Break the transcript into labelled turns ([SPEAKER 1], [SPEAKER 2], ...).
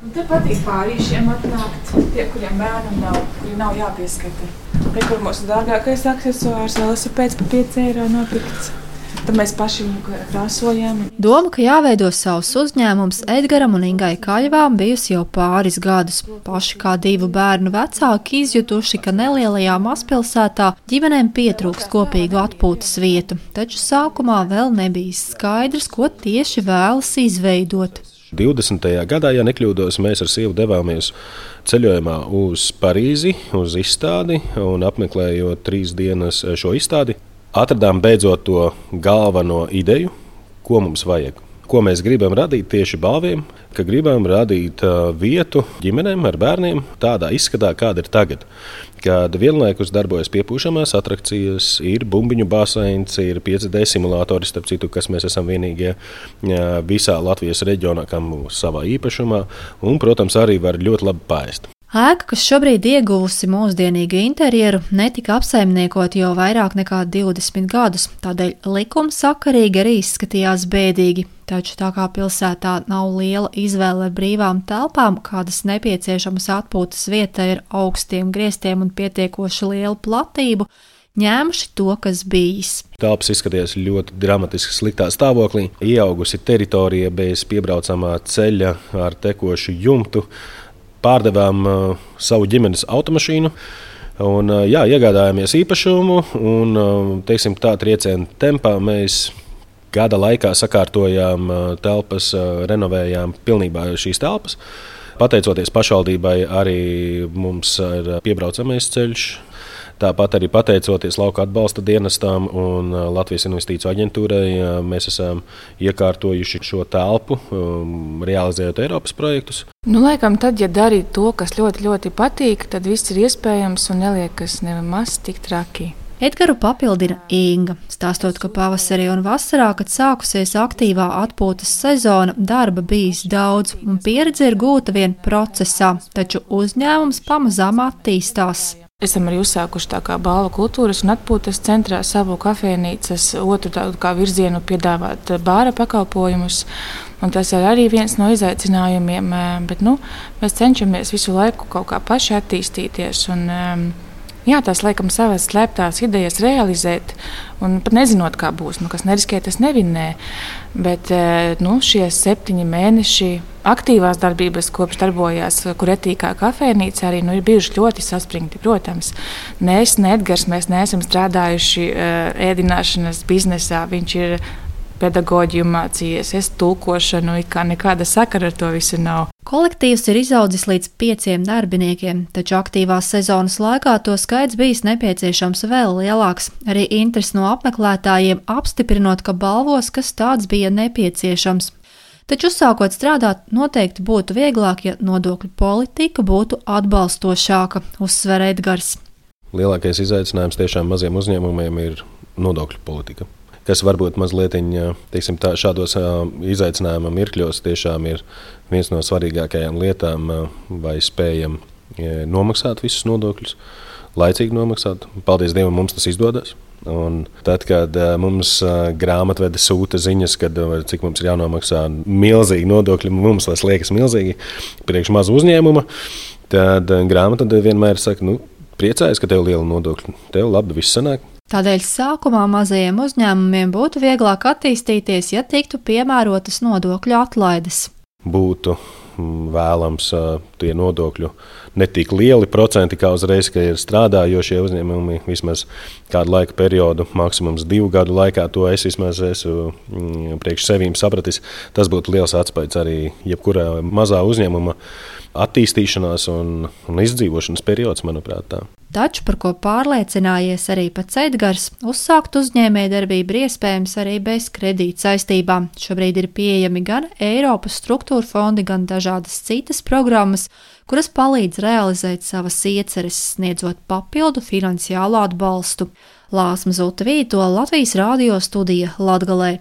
[SPEAKER 1] Un te patīk pārīšiem atnākt tie, kuriem bērnam nav, kuri nav jāpieskata. Te, kur mūsu dārgākais aksesuārs velosipēds pa 5 eiro nopirkts. Tad mēs paši krāsojam.
[SPEAKER 2] Doma, ka jāveido savs uzņēmums Edgaram un Ingai Kaļvām bijusi jau pāris gadus. Paši kā divu bērnu vecāki izjutuši, ka nelielajā mazpilsētā ģimenēm pietrūkst kopīgu atpūtas vietu, taču sākumā vēl nebija skaidrs, ko tieši vēlas izveidot.
[SPEAKER 3] 20. gadā, ja nekļūdos, mēs ar sievu devāmies ceļojumā uz Parīzi, uz izstādi un apmeklējot trīs dienas šo izstādi. Atradām beidzot to galveno ideju, ko mums vajag. Ko mēs gribam radīt tieši balviem, ka gribam radīt vietu ģimenēm ar bērniem tādā izskatā, kāda ir tagad kad vienlaikus darbojas piepūšamās attrakcijas, ir bumbiņu baseins, ir 5D simulatori, starp citu, kas mēs esam vienīgie visā Latvijas reģionā, kam savā īpašumā, un, protams, arī var ļoti labi paēst.
[SPEAKER 2] Ēka, kas šobrīd ieguvusi mūsdienīgu interjeru, netika apsaimniekot jau vairāk nekā 20 gadus, tādēļ likuma sakarīgi arī izskatījās bēdīgi. Taču tā kā pilsētā nav liela izvēle brīvām telpām, kādas nepieciešamas atpūtas vieta ir augstiem griestiem un pietiekoši lielu platību, ņēmuši to, kas bijis.
[SPEAKER 3] Telpas izskatījās ļoti dramatiski sliktā stāvoklī. Ieaugusi teritorija bez piebraucamā ceļa ar tekošu jumtu pārdevām uh, savu ģimenes automašīnu. Un, uh, jā, iegādājāmies īpašumu, un uh, teiksim, tā trieciena tempā mēs gada laikā sakārtojām telpas, renovējām pilnībā šīs telpas. Pateicoties pašvaldībai, arī mums ir piebraucamais ceļš Tāpat arī pateicoties lauka atbalsta dienestam un Latvijas investīciju aģentūrai, mēs esam iekārtojuši šo telpu, realizējot Eiropas projektus.
[SPEAKER 1] Nu, laikam, tad, ja dari to, kas ļoti, ļoti patīk, tad viss ir iespējams un neliekas nemaz tik traki.
[SPEAKER 2] Edgars papildina Inga, stāstot, ka pavasarī un vasarā, kad sākusies aktīvā atpūtas sezona, darba bijis daudz un pieredze ir gūta vien procesā, taču uzņēmums pamazām attīstās.
[SPEAKER 1] Esam arī uzsākuši tā kā balva kultūras un atpūtas centrā savu kafejnīcas otru tādu kā virzienu piedāvāt bāra pakalpojumus. Un tas ir arī viens no izaicinājumiem, eh, bet nu, mēs cenšamies visu laiku kaut kā paši attīstīties. Un, um, jā, tās laikam savas slēptās idejas realizēt, un pat nezinot, kā būs. Nu, kas neriskē, tas nevinnē. Bet e, nu, šie septiņi mēneši aktīvās darbības, kopš darbojās kuretīkā kafejnīcā, arī nu, ir bijuši ļoti saspringti. Protams, ne es, ne Edgars, mēs neesam strādājuši e, ēdināšanas biznesā. Viņš ir pedagoģiju mācījies, es tulkošanu, kā nekāda sakara ar to visu nav.
[SPEAKER 2] Kolektīvs ir izaudzis līdz pieciem darbiniekiem, taču aktīvās sezonas laikā to skaits bijis nepieciešams vēl lielāks. Arī interesi no apmeklētājiem apstiprinot, ka balvos kas tāds bija nepieciešams. Taču uzsākot strādāt, noteikti būtu vieglāk, ja nodokļu politika būtu atbalstošāka, uzsver Edgars.
[SPEAKER 3] Lielākais izaicinājums tiešām maziem uzņēmumiem ir nodokļu politika kas varbūt mazliet teiksim, tā, šādos izaicinājuma mirkļos tiešām ir viens no svarīgākajām lietām, vai spējam nomaksāt visus nodokļus, laicīgi nomaksāt. Paldies Dievam, mums tas izdodas. Un tad, kad mums grāmatvede sūta ziņas, kad, cik mums ir jānomaksā milzīgi nodokļi, mums tas liekas milzīgi priekš mazu uzņēmumu, tad grāmatvede vienmēr saka, nu, priecājas, ka tev ir liela nodokļa. Tev labi viss sanāk.
[SPEAKER 2] Tādēļ sākumā mazajiem uzņēmumiem būtu vieglāk attīstīties, ja tiktu piemērotas nodokļu atlaides.
[SPEAKER 3] Būtu mm, vēlams tie nodokļu ne tik lieli procenti kā uzreiz, ka ir strādājošie uzņēmumi vismaz kādu laika periodu, maksimums divu gadu laikā. To es vismaz esmu mm, priekš sevīm sapratis. Tas būtu liels atspējs arī jebkurā mazā uzņēmuma attīstīšanās un, un izdzīvošanas periods, manuprāt. Tā.
[SPEAKER 2] Taču, par ko pārliecinājies arī pats Edgars, uzsākt uzņēmējdarbību ir iespējams arī bez kredīt saistībām. Šobrīd ir pieejami gan Eiropas struktūra fondi, gan dažādas citas programmas, kuras palīdz realizēt savas ieceres, sniedzot papildu finansiālu atbalstu. Lāsma Zutavīto Latvijas radio studija Latgalē.